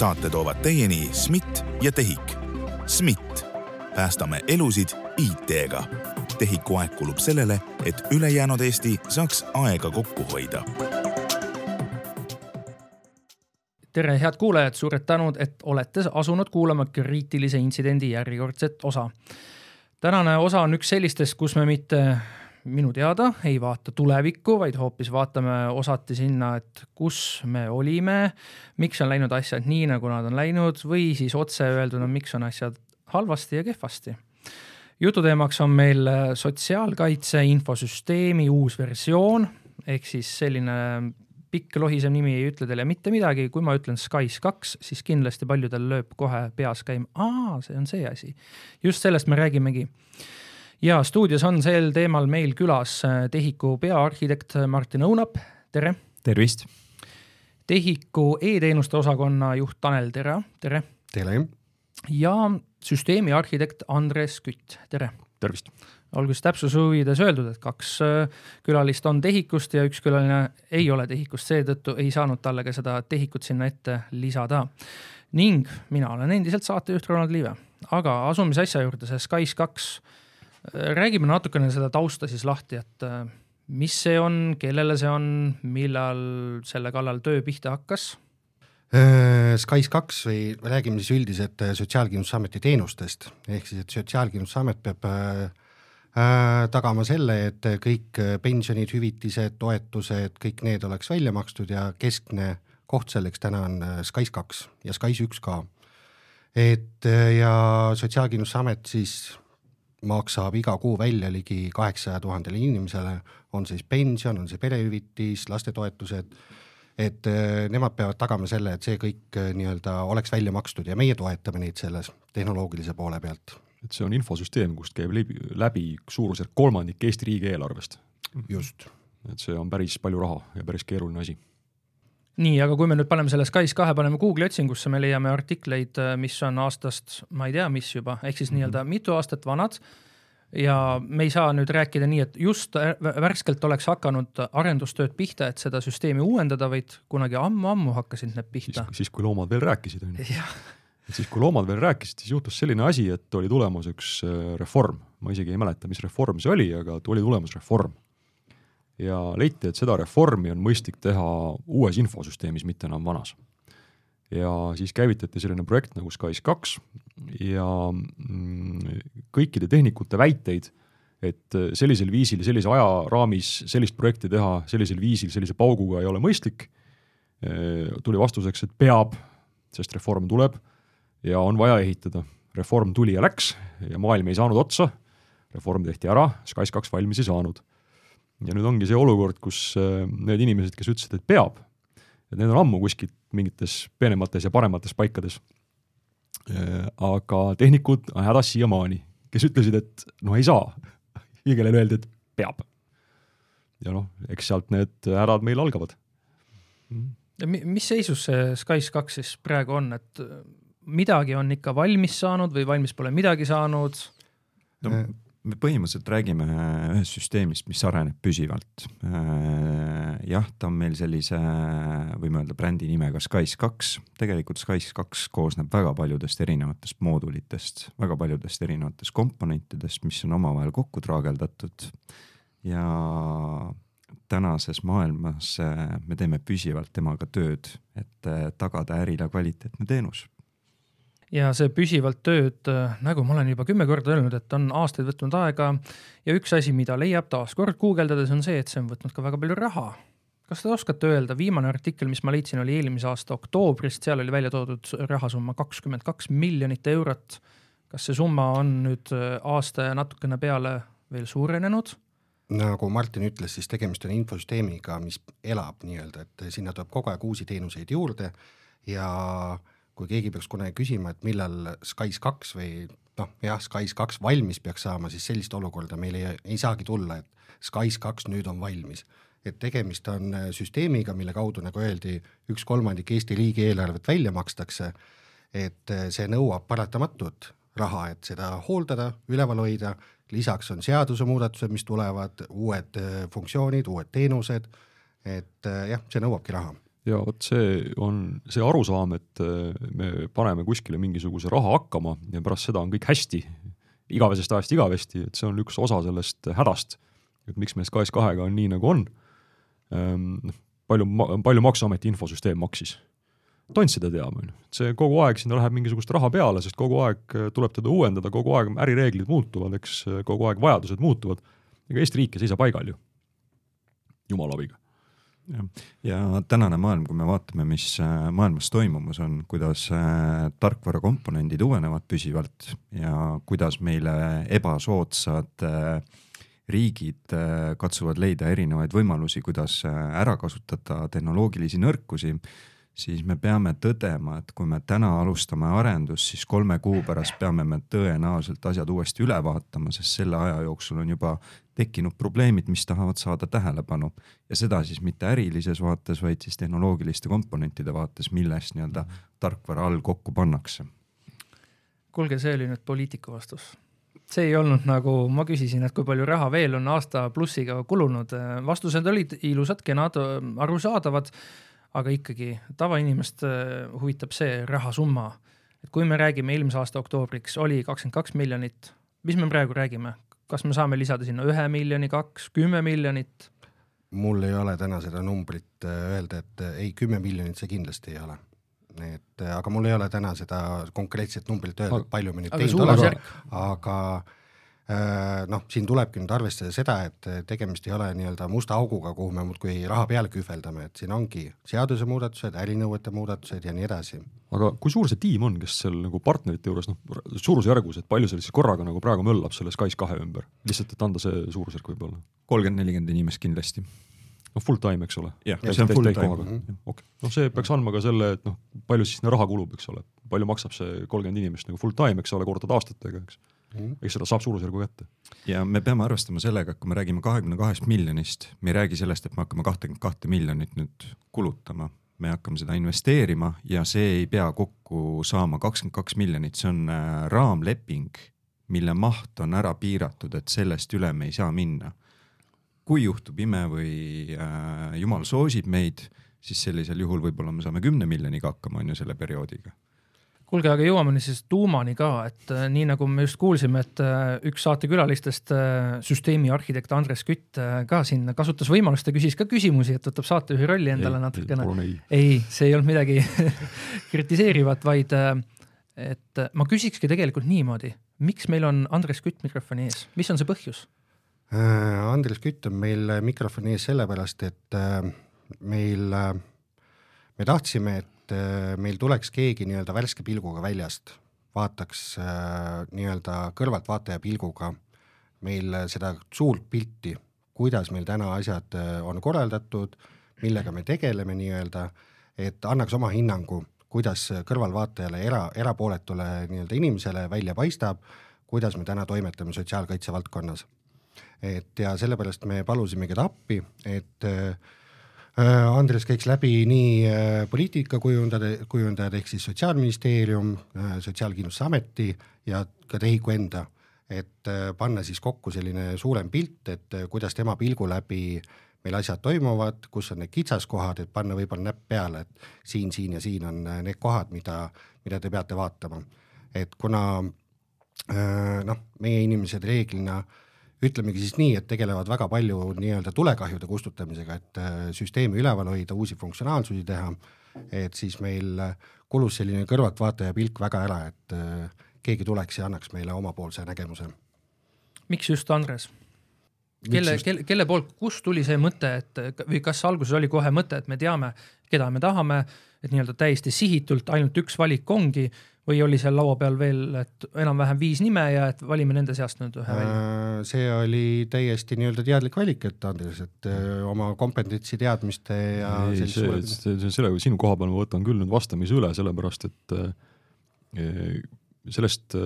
saate toovad teieni SMIT ja TEHIK. SMIT, päästame elusid IT-ga. TEHIK-u aeg kulub sellele, et ülejäänud Eesti saaks aega kokku hoida tere, head kuulajad, suured tänud, et olete asunud kuulama kriitilise intsidendi järjekordset osa. tänane osa on üks sellistest, kus me mitte minu teada ei vaata tulevikku, vaid hoopis vaatame osati sinna, et kus me olime, miks on läinud asjad nii, nagu nad on läinud või siis otse öelduna, miks on asjad halvasti ja kehvasti. jututeemaks on meil sotsiaalkaitse infosüsteemi uus versioon ehk siis selline pikk lohisev nimi ei ütle teile mitte midagi, kui ma ütlen SKAIS kaks, siis kindlasti paljudel lööb kohe peas käima, aa, see on see asi. just sellest me räägimegi. Ja stuudios on sel teemal meil külas äh, TEHIK-u peaarhitekt Martin Õunap, tere. tervist. TEHIK-u e-teenuste osakonna juht Tanel Tera, tere. tere. ja süsteemi arhitekt Andres Kütt, tere. tervist olgu siis täpsuse huvides öeldud, et kaks äh, külalist on TEHIK-ust ja üks külaline ei ole TEHIK-ust, seetõttu ei saanud talle ka seda TEHIK-ut sinna ette lisada. ning mina olen endiselt saatejuht Ronald Liive, aga asume siis asja juurde, see SKAIS kaks. Äh, räägime natukene seda tausta siis lahti, et äh, mis see on, kellele see on, millal selle kallal töö pihta hakkas SKAIS kaks või räägime siis üldiselt Sotsiaalkindlustusameti teenustest, ehk siis, et Sotsiaalkindlustusamet peab Äh, tagama selle, et kõik pensionid, hüvitised, toetused, kõik need oleks välja makstud ja keskne koht selleks täna on äh, SKAIS kaks ja SKAIS üks ka. et äh, ja Sotsiaalkindlustusamet siis maksab iga kuu välja ligi kaheksasaja tuhandele inimesele, on siis pension, on see perehüvitis, lastetoetused, et nemad peavad tagama selle, et see kõik nii-öelda oleks välja makstud ja meie toetame neid selles tehnoloogilise poole pealt et see on infosüsteem, kust käib läbi, läbi suurusjärk kolmandik Eesti riigieelarvest. just. et see on päris palju raha ja päris keeruline asi. Nii, aga kui me nüüd paneme selle SKAIS kahe, paneme Google'i otsingusse, me leiame artikleid, mis on aastast, ma ei tea, mis juba, ehk siis mm -hmm. nii-öelda mitu aastat vanad ja me ei saa nüüd rääkida nii, et just värskelt oleks hakanud arendustööd pihta, et seda süsteemi uuendada, vaid kunagi ammu-ammu hakkasid need pihta. siis, kui loomad veel rääkisid, on ju et siis, kui loomad veel rääkisid, siis juhtus selline asi, et oli tulemas üks äh, reform, ma isegi ei mäleta, mis reform see oli, aga tuli tulemas reform. Ja leiti, et seda reformi on mõistlik teha uues infosüsteemis, mitte enam vanas. ja siis käivitati selline projekt nagu SKAIS kaks ja mm, kõikide tehnikute väiteid, et sellisel viisil, sellise ajaraamis sellist projekti teha sellisel viisil, sellise pauguga ei ole mõistlik, äh, tuli vastuseks, et peab, sest reform tuleb ja on vaja ehitada. reform tuli ja läks ja maailm ei saanud otsa, reform tehti ära, SKAIS kaks valmis ei saanud. Ja nüüd ongi see olukord, kus äh, need inimesed, kes ütlesid, et peab, et need on ammu kuskilt mingites peenemates ja paremates paikades. Äh, aga tehnikud on hädas siiamaani, kes ütlesid, et no ei saa ja kellele öeldi, et peab. ja noh, eks sealt need hädad meil algavad. mis seisus see SKAIS kaks siis praegu on, et midagi on ikka valmis saanud või valmis pole midagi saanud? no me põhimõtteliselt räägime ühest süsteemist, mis areneb püsivalt. Äh, jah, ta on meil sellise, võime öelda brändi nimega SKAIS kaks, tegelikult SKAIS kaks koosneb väga paljudest erinevatest moodulitest, väga paljudest erinevatest komponentidest, mis on omavahel kokku traageldatud. Ja tänases maailmas äh, me teeme püsivalt temaga tööd, et äh, tagada ärile kvaliteetne teenus ja see püsivalt tööd, nagu ma olen juba kümme korda öelnud, et on aastaid võtnud aega ja üks asi, mida leiab taaskord guugeldades, on see, et see on võtnud ka väga palju raha. kas te oskate öelda, viimane artikkel, mis ma leidsin, oli eelmise aasta oktoobrist, seal oli välja toodud rahasumma kakskümmend kaks miljonit eurot. kas see summa on nüüd aasta ja natukene peale veel suurenenud? nagu Martin ütles, siis tegemist on infosüsteemiga, mis elab nii-öelda, et sinna tuleb kogu aeg uusi teenuseid juurde ja äh, kui keegi peaks kunagi küsima, et millal SKAIS kaks või noh, jah, SKAIS kaks valmis peaks saama, siis sellist olukorda meil ei, ei saagi tulla, et SKAIS kaks nüüd on valmis. et tegemist on äh, süsteemiga, mille kaudu, nagu öeldi, üks kolmandik Eesti riigieelarvet välja makstakse, et äh, see nõuab paratamatut raha, et seda hooldada, üleval hoida, lisaks on seadusemuudatused, mis tulevad, uued äh, funktsioonid, uued teenused, et jah, see nõuabki raha ja vot see on see arusaam, et äh, me paneme kuskile mingisuguse raha hakkama ja pärast seda on kõik hästi, igavesest ajast igavesti, et see on üks osa sellest hädast, et miks meil SKS2-ga on nii, nagu on. Ehm, noh, palju, palju Maksuameti infosüsteem maksis? tont seda teab, on ju, et see kogu aeg sinna läheb mingisugust raha peale, sest kogu aeg äh, tuleb teda uuendada, kogu aeg ärireeglid muutuvad, eks, kogu aeg vajadused muutuvad. ega Eesti riik ei seisa paigal ju, jumala abiga ja tänane maailm, kui me vaatame, mis äh, maailmas toimumas on, kuidas äh, tarkvarakomponendid uuenevad püsivalt ja kuidas meile ebasoodsad äh, riigid katsuvad leida erinevaid võimalusi, kuidas ära kasutada tehnoloogilisi nõrkusi siis me peame tõdema, et kui me täna alustame arendust, siis kolme kuu pärast peame me tõenäoliselt asjad uuesti üle vaatama, sest selle aja jooksul on juba tekkinud probleemid, mis tahavad saada tähelepanu. Ja seda siis mitte ärilises vaates, vaid siis tehnoloogiliste komponentide vaates, millest nii-öelda tarkvara all kokku pannakse. kuulge, see oli nüüd poliitiku vastus. See ei olnud nagu, ma küsisin, et kui palju raha veel on aasta plussiga kulunud, vastused olid ilusad, kenad, arusaadavad aga ikkagi tavainimest äh, huvitab see rahasumma. et kui me räägime eelmise aasta oktoobriks oli kakskümmend kaks miljonit, mis me praegu räägime, kas me saame lisada sinna ühe miljoni, kaks, kümme miljonit? mul ei ole täna seda numbrit äh, öelda, et äh, ei, kümme miljonit see kindlasti ei ole. et aga mul ei ole täna seda konkreetset numbrit öelda, palju me nüüd teinud oleme, aga Äh, noh, siin tulebki nüüd arvestada seda, et tegemist ei ole nii-öelda musta auguga, kuhu me muudkui raha peale kühveldame, et siin ongi seadusemuudatused, ärinõuete muudatused ja nii edasi. aga kui suur see tiim on, kes seal nagu partnerite juures noh, suurusjärgus, et palju seal siis korraga nagu praegu möllab selle SKAIS2 ümber, lihtsalt et anda see suurusjärk võib-olla? kolmkümmend, nelikümmend inimest kindlasti noh, full time, eks ole. jah, see on full time. Okei, noh, see peaks andma ka selle, et noh, palju siis sinna raha kulub, eks ole, palju maksab see kolmkümmend inimest nagu full time, eks ole, korrutad aastatega, eks. Eks seda saab suurusjärgu kätte. ja me peame arvestama sellega, et kui me räägime kahekümne kahest miljonist, me ei räägi sellest, et me hakkame kahtekümmet kahte miljonit nüüd kulutama, me hakkame seda investeerima ja see ei pea kokku saama kakskümmend kaks miljonit, see on äh, raamleping, mille maht on ära piiratud, et sellest üle me ei saa minna. kui juhtub ime või äh, jumal soosib meid, siis sellisel juhul võib-olla me saame kümne miljoniga hakkama, on ju, selle perioodiga kuulge, aga jõuame nüüd siis tuumani ka, et äh, nii nagu me just kuulsime, et äh, üks saatekülalistest äh,, süsteemi arhitekt Andres Kütt ka siin kasutas võimalust ja küsis ka küsimusi, et võtab saatejuhi rolli endale ei, natukene. ei, ei, see ei olnud midagi kritiseerivat, vaid et ma küsikski tegelikult niimoodi, miks meil on Andres Kütt mikrofoni ees, mis on see põhjus? Andres Kütt on meil mikrofoni ees sellepärast, et meil, me tahtsime, et et äh, meil tuleks keegi nii-öelda värske pilguga väljast, vaataks äh, nii-öelda kõrvaltvaataja pilguga meil seda suurt pilti, kuidas meil täna asjad äh, on korraldatud, millega me tegeleme nii-öelda, et annaks oma hinnangu, kuidas kõrvalvaatajale, era, erapooletule nii-öelda inimesele välja paistab, kuidas me täna toimetame sotsiaalkaitse valdkonnas. et ja sellepärast me palusimegi ta appi, et äh, Äh, Andres käiks läbi nii äh, poliitikakujundajad, kujundajad ehk siis Sotsiaalministeerium, äh, Sotsiaalkindlustusameti ja ka TEHIK-u enda, et panna siis kokku selline suurem pilt, et kuidas tema pilgu läbi meil asjad toimuvad, kus on need kitsaskohad, et panna võib-olla näpp peale, et siin, siin ja siin on need kohad, mida, mida te peate vaatama. et kuna noh, meie inimesed reeglina äh, ütlemegi siis nii, et tegelevad väga palju nii-öelda tulekahjude kustutamisega, et äh, süsteemi üleval hoida, uusi funktsionaalsusi teha, et siis meil kulus selline kõrvaltvaataja pilk väga ära, et äh, keegi tuleks ja annaks meile omapoolse nägemuse. miks just Andres? kelle, kelle, kelle poolt, kust tuli see mõte, et või kas alguses oli kohe mõte, et me teame, keda me tahame, et nii-öelda täiesti sihitult ainult üks valik ongi või oli seal laua peal veel, et enam-vähem viis nime ja et valime nende seast nüüd ühe välja? Äh, see oli täiesti nii-öelda teadlik valik, et Andres, et äh, oma kompetentsi, teadmiste ja ei, see, see, see, selle, sinu koha peal ma võtan küll nüüd vastamise üle, sellepärast et äh, sellest,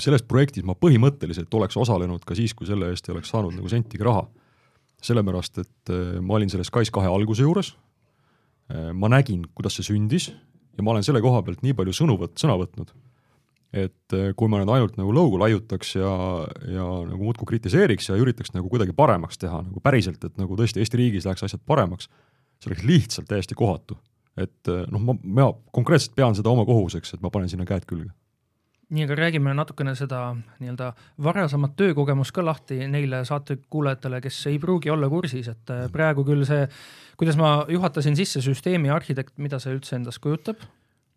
selles projektis ma põhimõtteliselt oleks osalenud ka siis, kui selle eest ei oleks saanud nagu sentigi raha. sellepärast, et ma olin selle SKAIS kahe alguse juures, ma nägin, kuidas see sündis ja ma olen selle koha pealt nii palju sõnu võt-, sõna võtnud, et eh, kui ma nüüd ainult nagu lõugu laiutaks ja, ja nagu muudkui kritiseeriks ja üritaks nagu kuidagi paremaks teha nagu päriselt, et nagu tõesti Eesti riigis läheks asjad paremaks, see oleks lihtsalt täiesti kohatu. et noh, ma, ma konkreetselt pean seda oma kohuseks, et ma panen sinna käed külge nii, aga räägime natukene seda nii-öelda varasemat töökogemust ka lahti neile saatekuulajatele, kes ei pruugi olla kursis, et praegu küll see, kuidas ma juhatasin sisse süsteemi arhitekt, mida see üldse endast kujutab?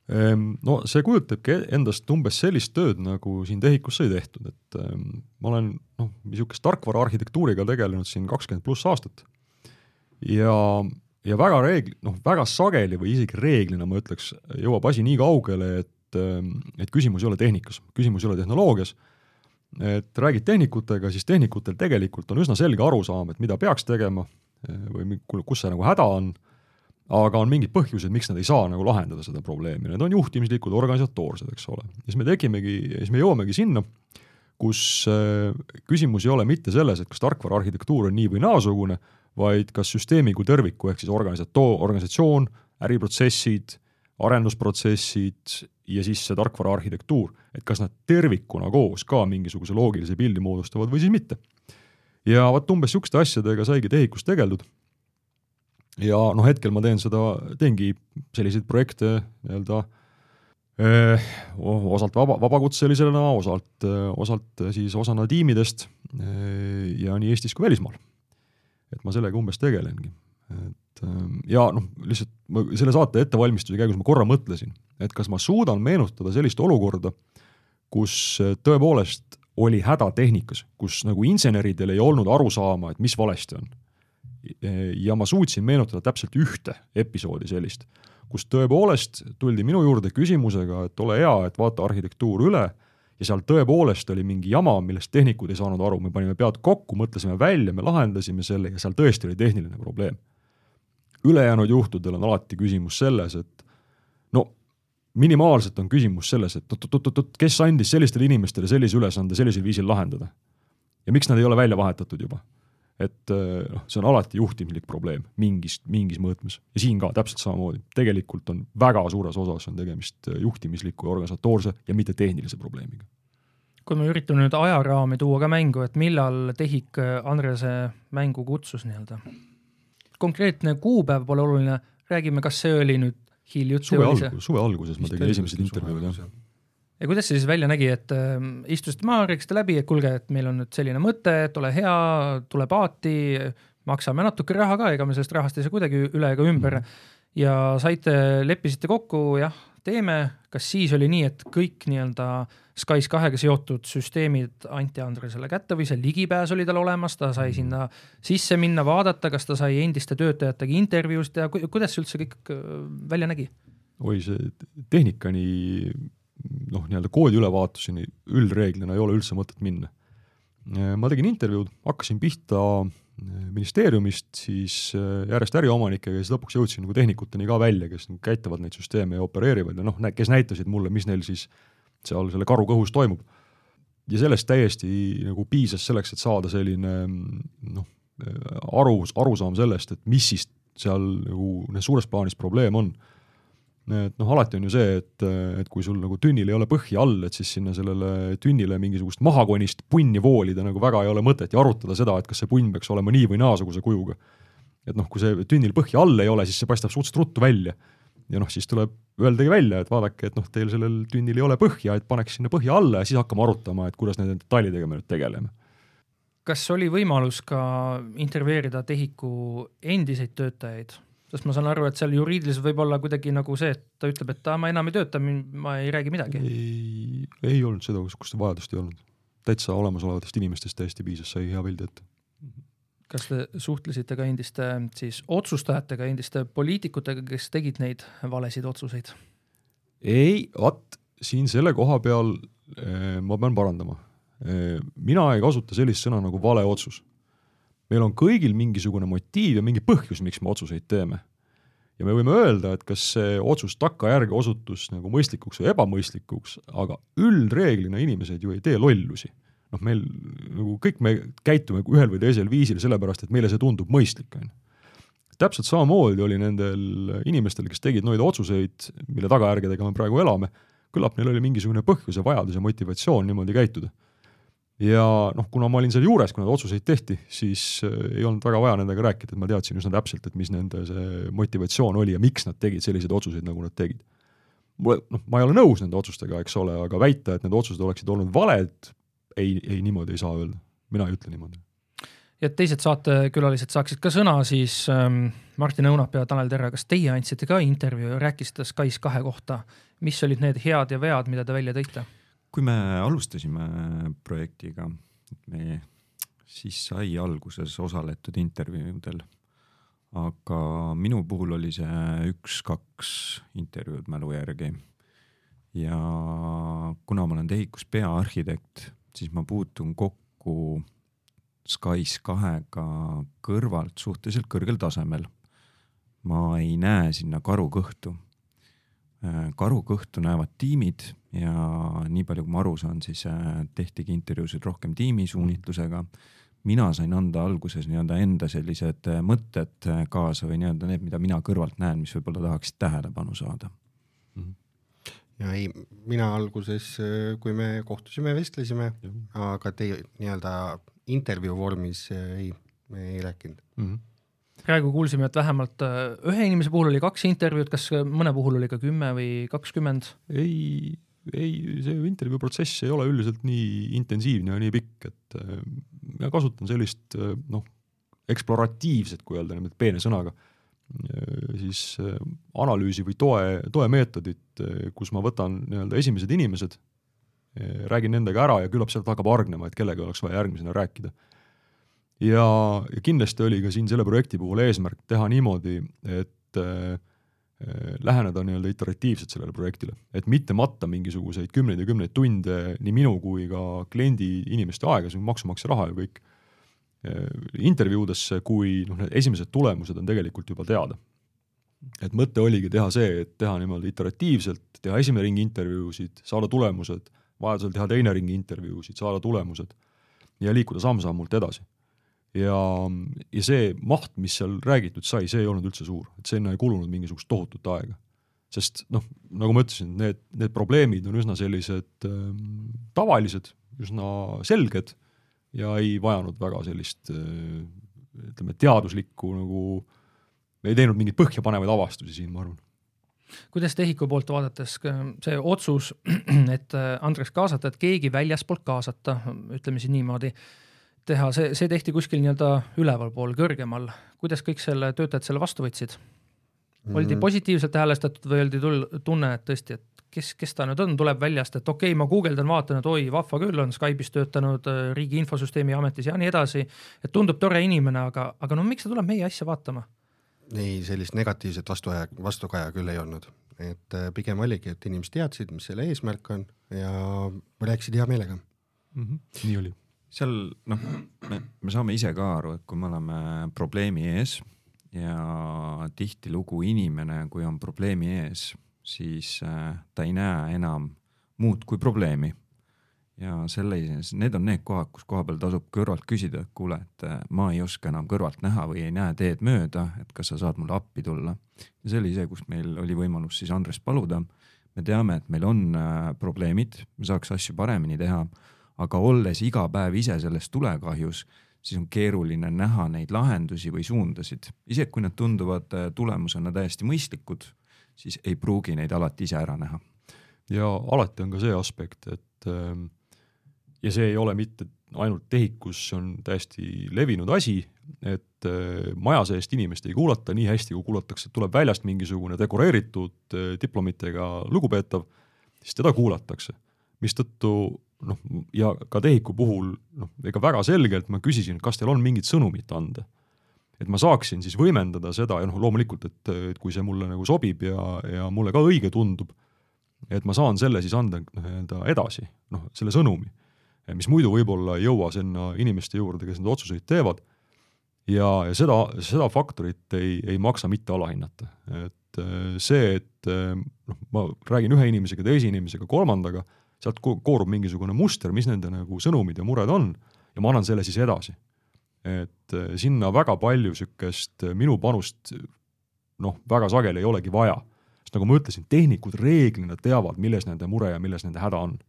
Ehm, no see kujutabki endast umbes sellist tööd, nagu siin TEHIK-us sai tehtud, et ähm, ma olen noh, niisugust tarkvara arhitektuuriga tegelenud siin kakskümmend pluss aastat ja, ja väga reegl-, noh, väga sageli või isegi reeglina ma ütleks, jõuab asi nii kaugele, et, ähm, et küsimus ei ole tehnikas, küsimus ei ole tehnoloogias, et räägid tehnikutega, siis tehnikutel tegelikult on üsna selge arusaam, et mida peaks tegema äh, või kus see nagu häda on. Aga on mingid põhjused, miks nad ei saa nagu lahendada seda probleemi, need on juhtimislikud, organisatoorsed, eks ole. siis me tekimegi, siis me jõuamegi sinna, kus äh, küsimus ei ole mitte selles, et kas tarkvara arhitektuur on nii või naasugune, vaid kas süsteemi kui terviku, ehk siis organisato-, organisatsioon, äriprotsessid, arendusprotsessid ja siis see tarkvara arhitektuur, et kas nad tervikuna koos ka mingisuguse loogilise pildi moodustavad või siis mitte. ja vot umbes niisuguste asjadega saigi TEHIK-us tegeldud ja noh, hetkel ma teen seda, teengi selliseid projekte nii-öelda eh, osalt vaba, vabakutselisena, osalt, eh, osalt siis osana tiimidest eh, ja nii Eestis kui välismaal. et ma sellega umbes tegelengi. et ja noh, lihtsalt ma selle saate ettevalmistuse käigus ma korra mõtlesin, et kas ma suudan meenutada sellist olukorda, kus tõepoolest oli häda tehnikas, kus nagu inseneridel ei olnud aru saama, et mis valesti on ja ma suutsin meenutada täpselt ühte episoodi sellist, kus tõepoolest tuldi minu juurde küsimusega, et ole hea, et vaata arhitektuur üle ja seal tõepoolest oli mingi jama, millest tehnikud ei saanud aru, me panime pead kokku, mõtlesime välja, me lahendasime selle ja seal tõesti oli tehniline probleem. Ülejäänud juhtudel on alati küsimus selles, et no minimaalselt on küsimus selles, et oot-oot-oot, kes andis sellistele inimestele sellise ülesande sellisel viisil lahendada? ja miks nad ei ole välja vahetatud juba? et äh, noh, see on alati juhtimislik probleem mingis, mingis mõõtmes ja siin ka täpselt samamoodi, tegelikult on väga suures osas on tegemist äh, juhtimisliku ja organisatoorse ja mitte tehnilise probleemiga. kui me üritame nüüd ajaraami tuua ka mängu, et millal TEHIK äh, Andrese mängu kutsus nii-öelda? Konkreetne kuupäev pole oluline, räägime, kas see oli nüüd hiljuti suve algus, suve alguses ma tegin esimesed intervjuud, jah ja kuidas see siis välja nägi, et äh, istusite maha, rääkisite läbi, et kuulge, et meil on nüüd selline mõte, et ole hea, tule paati, maksame natuke raha ka, ega me sellest rahast ei saa kuidagi üle ega ümber mm. ja saite, leppisite kokku, jah, teeme, kas siis oli nii, et kõik nii-öelda Skys kahega seotud süsteemid anti Andresele kätte või see ligipääs oli tal olemas, ta sai mhm. sinna sisse minna, vaadata, kas ta sai endiste töötajatega intervjuusid teha, kuidas see üldse kõik äh, välja nägi? oi, see tehnikani noh, nii-öelda koodi ülevaatuseni üldreeglina ei ole üldse mõtet minna. ma tegin intervjuud, hakkasin pihta eh, ministeeriumist, siis eh, järjest äriomanikega ja siis lõpuks jõudsin nagu tehnikuteni ka välja, kes nagu käitavad neid süsteeme ja opereerivad ja noh, kes näitasid mulle, mis neil siis seal selle karu kõhus toimub. ja sellest täiesti nagu piisas selleks, et saada selline noh, aru, arusaam sellest, et mis siis seal nagu suures plaanis probleem on et noh, alati on ju see, et, et kui sul nagu tünnil ei ole põhja all, et siis sinna sellele tünnile mingisugust mahakonist punni voolida nagu väga ei ole mõtet ja arutada seda, et kas see punn peaks olema nii või naasuguse kujuga. et noh, kui see tünnil põhja all ei ole, siis see paistab suhteliselt ruttu välja. ja noh, siis tuleb öeldagi välja, et vaadake, et noh, teil sellel tünnil ei ole põhja, et paneks sinna põhja alla ja siis hakkame arutama, et kuidas nende detailidega me nüüd tegeleme kas oli võimalus ka intervjueerida TEHIK-u endiseid töötajaid, sest ma saan aru, et seal juriidiliselt võib olla kuidagi nagu see, et ta ütleb, et aa, ma enam ei tööta, ma ei räägi midagi. ei, ei olnud seda, niisugust vajadust ei olnud. täitsa olemasolevatest inimestest täiesti piisas, sai hea pildi ette. kas te suhtlesite ka endiste siis otsustajatega, endiste poliitikutega, kes tegid neid valesid otsuseid? ei, vot siin selle koha peal eh, ma pean parandama eh,. mina ei kasuta sellist sõna nagu vale otsus meil on kõigil mingisugune motiiv ja mingi põhjus, miks me otsuseid teeme. ja me võime öelda, et kas see otsus takkajärgi osutus nagu mõistlikuks või ebamõistlikuks, aga üldreeglina inimesed ju ei tee lollusi. noh, meil nagu kõik me käitume ühel või teisel viisil sellepärast, et meile see tundub mõistlik, on ju. täpselt samamoodi oli nendel inimestel, kes tegid neid otsuseid, mille tagajärgedega me praegu elame, küllap neil oli mingisugune põhjus ja vajadus ja motivatsioon niimoodi käituda ja noh, kuna ma olin seal juures, kui neid otsuseid tehti, siis äh, ei olnud väga vaja nendega rääkida, et ma teadsin üsna täpselt, et mis nende see motivatsioon oli ja miks nad tegid selliseid otsuseid, nagu nad tegid. mulle, noh, ma ei ole nõus nende otsustega, eks ole, aga väita, et need otsused oleksid olnud valed, ei, ei niimoodi ei saa öelda, mina ei ütle niimoodi. ja teised saatekülalised saaksid ka sõna, siis ähm, Martin Õunap ja Tanel Terra, kas teie andsite ka intervjuu ja rääkisite SKAIS kahe kohta, mis olid need head ja vead, mida te välja tõite? Kui me alustasime projektiga, me siis sai alguses osaletud intervjuudel, aga minu puhul oli see üks-kaks intervjuud mälu järgi. ja kuna ma olen TEHIK-us peaarhitekt, siis ma puutun kokku SKAIS kahega kõrvalt suhteliselt kõrgel tasemel. ma ei näe sinna karu kõhtu Äh, karu kõhtu näevad tiimid ja nii palju, kui ma aru saan, siis äh, tehtigi intervjuusid rohkem tiimisuunitlusega. mina sain anda alguses nii-öelda enda sellised äh, mõtted kaasa või nii-öelda need, mida mina kõrvalt näen, mis võib-olla tahaksid tähelepanu saada. -hmm ja ei, mina alguses, kui me kohtusime, vestlesime, aga teie nii-öelda intervjuu vormis ei, me ei rääkinud mm. -hmm praegu kuulsime, et vähemalt äh, ühe inimese puhul oli kaks intervjuud, kas mõne puhul oli ka kümme või kakskümmend? ei, ei, see intervjuu protsess ei ole üldiselt nii intensiivne ja nii pikk, et äh, mina kasutan sellist äh, noh, eksploratiivset, kui öelda niimoodi peene sõnaga, siis analüüsi või toe, toemeetodit, kus ma võtan nii-öelda esimesed inimesed, räägin nendega ära ja küllap sealt hakkab hargnema, et kellega oleks vaja järgmisena rääkida ja, ja kindlasti oli ka siin selle projekti puhul eesmärk teha niimoodi, et äh, läheneda nii-öelda iteratiivselt sellele projektile, et mitte matta mingisuguseid kümneid ja kümneid tunde nii minu kui ka kliendi inimeste aega, see on maksumaksja raha ju kõik äh,, intervjuudesse, kui noh, need esimesed tulemused on tegelikult juba teada. et mõte oligi teha see, et teha niimoodi iteratiivselt, teha esimene ring intervjuusid, saada tulemused, vajadusel teha teine ring intervjuusid, saada tulemused ja liikuda samm-sammult edasi ja, ja see maht, mis seal räägitud sai, see ei olnud üldse suur, et sinna ei kulunud mingisugust tohutut aega. sest noh, nagu ma ütlesin, need, need probleemid on üsna sellised äh, tavalised, üsna selged ja ei vajanud väga sellist äh, ütleme, teaduslikku nagu, ei teinud mingeid põhjapanevaid avastusi siin, ma arvan kuidas TEHIK-u poolt vaadates see otsus, et äh, Andres kaasata, et keegi väljaspoolt kaasata, ütleme siis niimoodi, teha, see, see tehti kuskil nii-öelda ülevalpool, kõrgemal. kuidas kõik selle töötajad selle vastu võtsid? oldi mm. positiivselt häälestatud või oldi tul-, tunne, et tõesti, et kes, kes ta nüüd on, tuleb väljast, et okei okay,, ma guugeldan, vaatan, et oi, vahva küll, on Skype'is töötanud äh, Riigi Infosüsteemi Ametis ja nii edasi, et tundub tore inimene, aga, aga no miks ta tuleb meie asja vaatama? ei, sellist negatiivset vastuaja, vastukaja küll ei olnud, et äh, pigem oligi, et inimesed teadsid, mis selle eesmärk on ja rääkisid hea meelega mm. -hmm. nii oli seal noh, me, me saame ise ka aru, et kui me oleme probleemi ees ja tihtilugu inimene, kui on probleemi ees, siis äh, ta ei näe enam muud kui probleemi. ja selle, need on need kohad, kus koha peal tasub kõrvalt küsida, et kuule, et äh, ma ei oska enam kõrvalt näha või ei näe teed mööda, et kas sa saad mulle appi tulla. ja see oli see, kus meil oli võimalus siis Andrest paluda. me teame, et meil on äh, probleemid, me saaks asju paremini teha aga olles iga päev ise selles tulekahjus, siis on keeruline näha neid lahendusi või suundasid. isegi kui nad tunduvad äh, tulemusena täiesti mõistlikud, siis ei pruugi neid alati ise ära näha. ja alati on ka see aspekt, et ähm, ja see ei ole mitte ainult TEHIK-us, see on täiesti levinud asi, et äh, maja seest inimest ei kuulata nii hästi, kui kuulatakse, tuleb väljast mingisugune dekoreeritud äh, diplomitega lugupeetav, siis teda kuulatakse. mistõttu noh, ja ka TEHIK-u puhul noh, ega väga selgelt ma küsisin, kas teil on mingit sõnumit anda. et ma saaksin siis võimendada seda ja noh, loomulikult, et, et kui see mulle nagu sobib ja, ja mulle ka õige tundub, et ma saan selle siis anda nii-öelda edasi, noh, selle sõnumi, mis muidu võib-olla ei jõua sinna inimeste juurde, kes neid otsuseid teevad, ja, ja seda, seda faktorit ei, ei maksa mitte alahinnata, et see, et noh, ma räägin ühe inimesega, teise inimesega, kolmandaga sealt koorub mingisugune muster, mis nende nagu sõnumid ja mured on ja ma annan selle siis edasi. et eh, sinna väga palju niisugust eh, minu panust noh, väga sageli ei olegi vaja. sest nagu ma ütlesin, tehnikud reeglina teavad, milles nende mure ja milles nende häda on.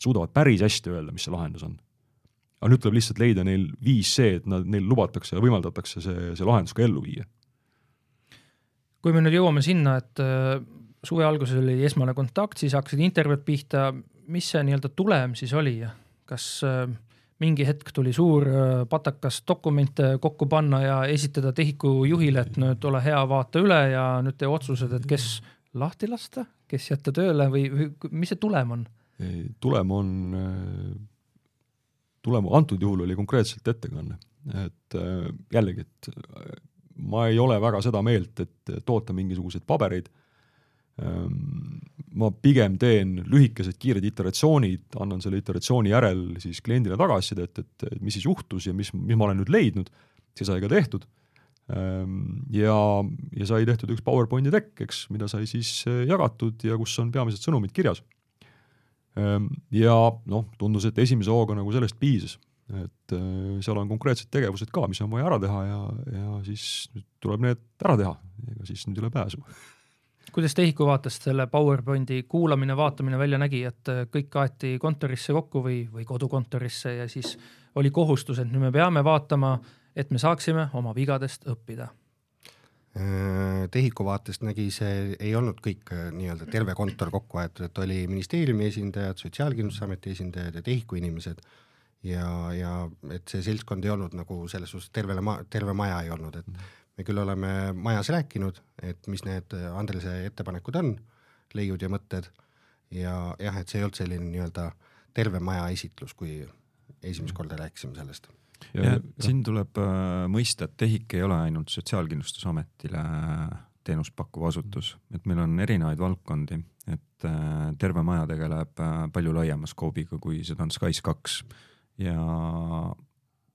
suudavad päris hästi öelda, mis see lahendus on. aga nüüd tuleb lihtsalt leida neil viis see, et nad, neil lubatakse ja võimaldatakse see, see lahendus ka ellu viia. kui me nüüd jõuame sinna, et äh, suve alguses oli esmane kontakt, siis hakkasid intervjuud pihta, mis see nii-öelda tulem siis oli, kas äh, mingi hetk tuli suur äh, patakas dokumente kokku panna ja esitada TEHIK-u juhile, et nüüd ole hea, vaata üle ja nüüd tee otsused, et kes lahti lasta, kes jätta tööle või, või mis see tulem on? tulem on, tulem antud juhul oli konkreetselt ettekanne, et äh, jällegi, et äh, ma ei ole väga seda meelt, et toota mingisuguseid pabereid ma pigem teen lühikesed kiired iteratsioonid, annan selle iteratsiooni järel siis kliendile tagasisidet, et, et mis siis juhtus ja mis, mis ma olen nüüd leidnud, see sai ka tehtud. Ehm, ja, ja sai tehtud üks PowerPointi tekk, eks, mida sai siis eh, jagatud ja kus on peamised sõnumid kirjas. Ehm, ja noh, tundus, et esimese hooga nagu sellest piisas, et eh, seal on konkreetsed tegevused ka, mis on vaja ära teha ja, ja siis tuleb need ära teha, ega siis nüüd ei ole pääsu kuidas TEHIK-u vaatest selle PowerPointi kuulamine, vaatamine välja nägi, et eh, kõik aeti kontorisse kokku või, või kodukontorisse ja siis oli kohustus, et nüüd me peame vaatama äh, et me saaksime oma vigadest õppida? Äh, TEHIK-u vaatest nägi see, ei olnud kõik äh, nii-öelda terve kontor kokku aetud, et oli ministeeriumi esindajad, Sotsiaalkindlustusameti esindajad ja TEHIK-u inimesed ja, ja et see seltskond ei olnud nagu selles suhtes tervele ma-, terve maja ei olnud, et me küll oleme majas rääkinud, et mis need Andrese ettepanekud on, leiud ja mõtted, ja jah, et see ei olnud selline nii-öelda terve maja esitlus, kui esimest korda rääkisime sellest. Ja, ja siin tuleb äh, mõista, et TEHIK ei ole ainult Sotsiaalkindlustusametile äh, teenust pakkuv asutus, et meil on erinevaid valdkondi, et äh, terve maja tegeleb äh, palju laiema skoobiga, kui seda on SKAIS kaks. Ja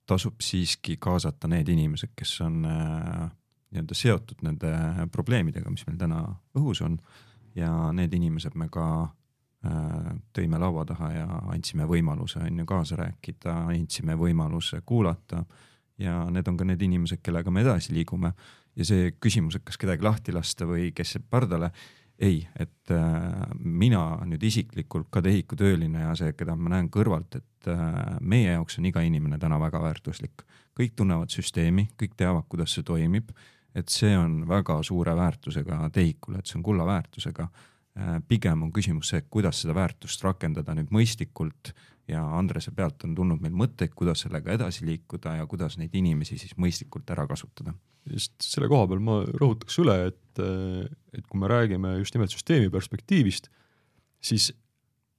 tasub siiski kaasata need inimesed, kes on äh, nii-öelda seotud nende probleemidega, mis meil täna õhus on ja need inimesed me ka Äh, tõime laua taha ja andsime võimaluse on ju kaasa rääkida, andsime võimaluse kuulata ja need on ka need inimesed, kellega me edasi liigume. ja see küsimus, et kas kedagi lahti lasta või kes jääb pardale, ei, et äh, mina nüüd isiklikult ka TEHIK-u tööline ja see, keda ma näen kõrvalt, et äh, meie jaoks on iga inimene täna väga väärtuslik. kõik tunnevad süsteemi, kõik teavad, kuidas see toimib, et see on väga suure väärtusega TEHIK-ule, et see on kulla väärtusega pigem on küsimus see, kuidas seda väärtust rakendada nüüd mõistlikult ja Andrese pealt on tulnud meil mõtteid, kuidas sellega edasi liikuda ja kuidas neid inimesi siis mõistlikult ära kasutada. just selle koha peal ma rõhutaks üle, et, et kui me räägime just nimelt süsteemi perspektiivist, siis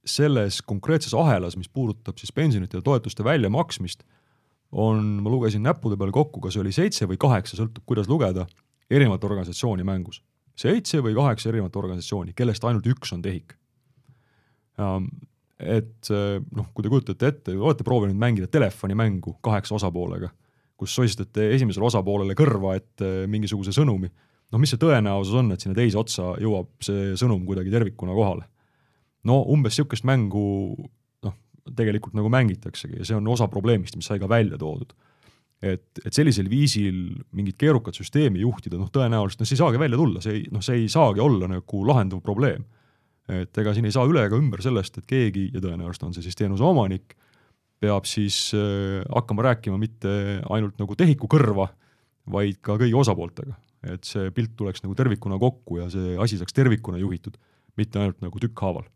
selles konkreetses ahelas, mis puudutab siis pensionite ja toetuste väljamaksmist, on, ma lugesin näppude peal kokku, kas oli seitse või kaheksa, sõltub, kuidas lugeda, erinevat organisatsiooni mängus seitse või kaheksa erinevat organisatsiooni, kellest ainult üks on TEHIK. et noh, kui te kujutate ette, olete proovinud mängida telefonimängu kaheksa osapoolega, kus soistate esimesele osapoolele kõrva ette mingisuguse sõnumi, noh, mis see tõenäosus on, et sinna teise otsa jõuab see sõnum kuidagi tervikuna kohale? no umbes niisugust mängu noh, tegelikult nagu mängitaksegi ja see on osa probleemist, mis sai ka välja toodud et, et sellisel viisil mingit keerukat süsteemi juhtida, noh, tõenäoliselt noh, see ei saagi välja tulla, see ei, noh, see ei saagi olla nagu lahendav probleem. et ega siin ei saa üle ega ümber sellest, et keegi ja tõenäoliselt on see siis teenuse omanik, peab siis äh, hakkama rääkima mitte ainult nagu tehiku kõrva, vaid ka kõigi osapooltega. et see pilt tuleks nagu tervikuna kokku ja see asi saaks tervikuna juhitud, mitte ainult nagu tükkhaaval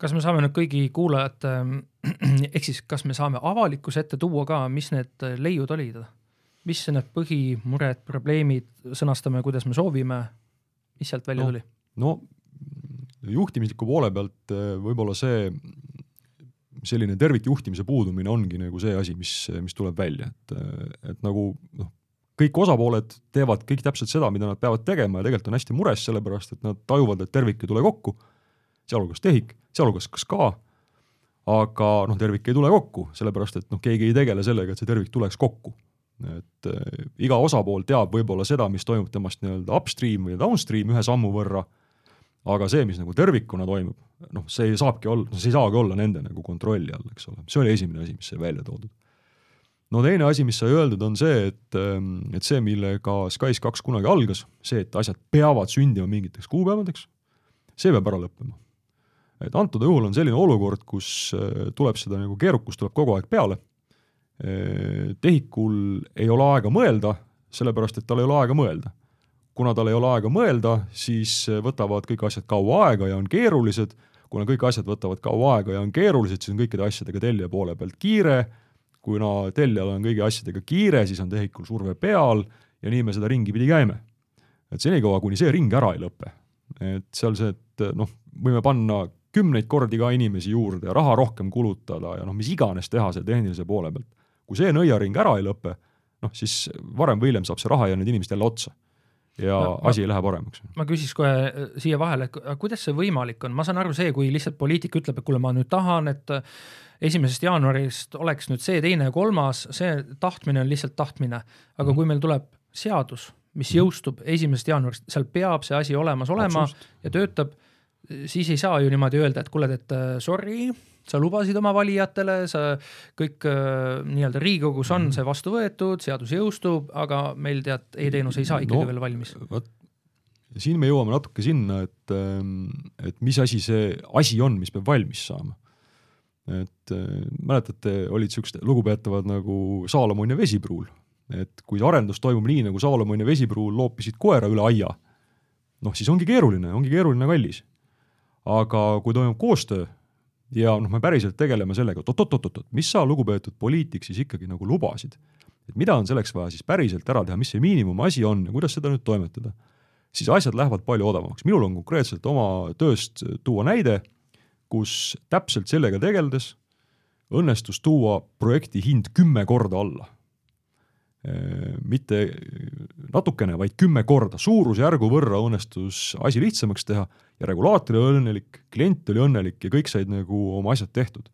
kas me saame nüüd kõigi kuulajate, ehk siis kas me saame avalikkuse ette tuua ka, mis need leiud olid? mis need põhimured, probleemid, sõnastame, kuidas me soovime, mis sealt välja no, tuli? no juhtimisliku poole pealt eh, võib-olla see selline tervikjuhtimise puudumine ongi nagu see asi, mis, mis tuleb välja, et, et nagu noh, kõik osapooled teevad kõik täpselt seda, mida nad peavad tegema ja tegelikult on hästi mures, sellepärast et nad tajuvad, et tervik ei tule kokku sealhulgas TEHIK, sealhulgas ka SKA, aga noh, tervik ei tule kokku, sellepärast et noh, keegi ei tegele sellega, et see tervik tuleks kokku. et äh, iga osapool teab võib-olla seda, mis toimub temast nii-öelda upstream või downstream ühe sammu võrra, aga see, mis nagu tervikuna toimub, noh, see saabki olla, see ei saagi olla nende nagu kontrolli all, eks ole, see oli esimene asi, mis sai välja toodud. no teine asi, mis sai öeldud, on see, et, ähm, et see, millega SKAIS kaks kunagi algas, see, et asjad peavad sündima mingiteks kuupäevadeks, see peab ära lõppema et antud juhul on selline olukord, kus äh, tuleb seda nagu keerukust tuleb kogu aeg peale TEHIK-ul ei ole aega mõelda, sellepärast et tal ei ole aega mõelda. kuna tal ei ole aega mõelda, siis võtavad kõik asjad kaua aega ja on keerulised, kuna kõik asjad võtavad kaua aega ja on keerulised, siis on kõikide asjadega tellija poole pealt kiire, kuna tellijal on kõigi asjadega kiire, siis on TEHIK-ul surve peal ja nii me seda ringi pidi käime. et senikaua, kuni see ring ära ei lõpe, et seal see, et noh, võime panna kümneid kordi ka inimesi juurde ja raha rohkem kulutada ja noh, mis iganes teha selle tehnilise poole pealt. kui see nõiaring ära ei lõpe, noh siis varem või hiljem saab see raha ja need inimesed jälle otsa ja no, asi ei lähe paremaks. ma küsiks kohe äh, siia vahele, et kuidas see võimalik on, ma saan aru see, kui lihtsalt poliitik ütleb, et kuule, ma nüüd tahan, et äh, esimesest jaanuarist oleks nüüd see, teine ja kolmas, see tahtmine on lihtsalt tahtmine, aga mm -hmm. kui meil tuleb seadus, mis jõustub esimesest jaanuarist, seal peab see asi olemas olema Absolut. ja töötab, siis ei saa ju niimoodi öelda, et kuule, et äh, sorry, sa lubasid oma valijatele, sa kõik äh, nii-öelda Riigikogus on mhm. see vastu võetud, seadus jõustub, aga meil tead e, e-teenus ei saa ikkagi no, veel valmis. vot siin me jõuame natuke sinna, et, ähm, et mis asi see asi on, mis peab valmis saama. et äh, mäletate, olid siuksed lugupeetavad nagu Saalomon ja vesipruul et kui arendus toimub nii, nagu Saalomon ja Vesipruul loopisid koera üle aia, noh, siis ongi keeruline, ongi keeruline kallis. Aga kui toimub koostöö ja noh, me päriselt tegeleme sellega, et oot-oot-oot-oot, mis sa, lugupeetud poliitik, siis ikkagi nagu lubasid, et mida on selleks vaja siis päriselt ära teha, mis see miinimumasi on ja kuidas seda nüüd toimetada, siis asjad lähevad palju odavamaks. minul on konkreetselt oma tööst tuua näide, kus täpselt sellega tegeldes õnnestus tuua projekti hind kümme korda alla. Mitte natukene, vaid kümme korda, suurusjärgu võrra õnnestus asi lihtsamaks teha ja regulaator oli õnnelik, klient oli õnnelik ja kõik said nagu oma asjad tehtud.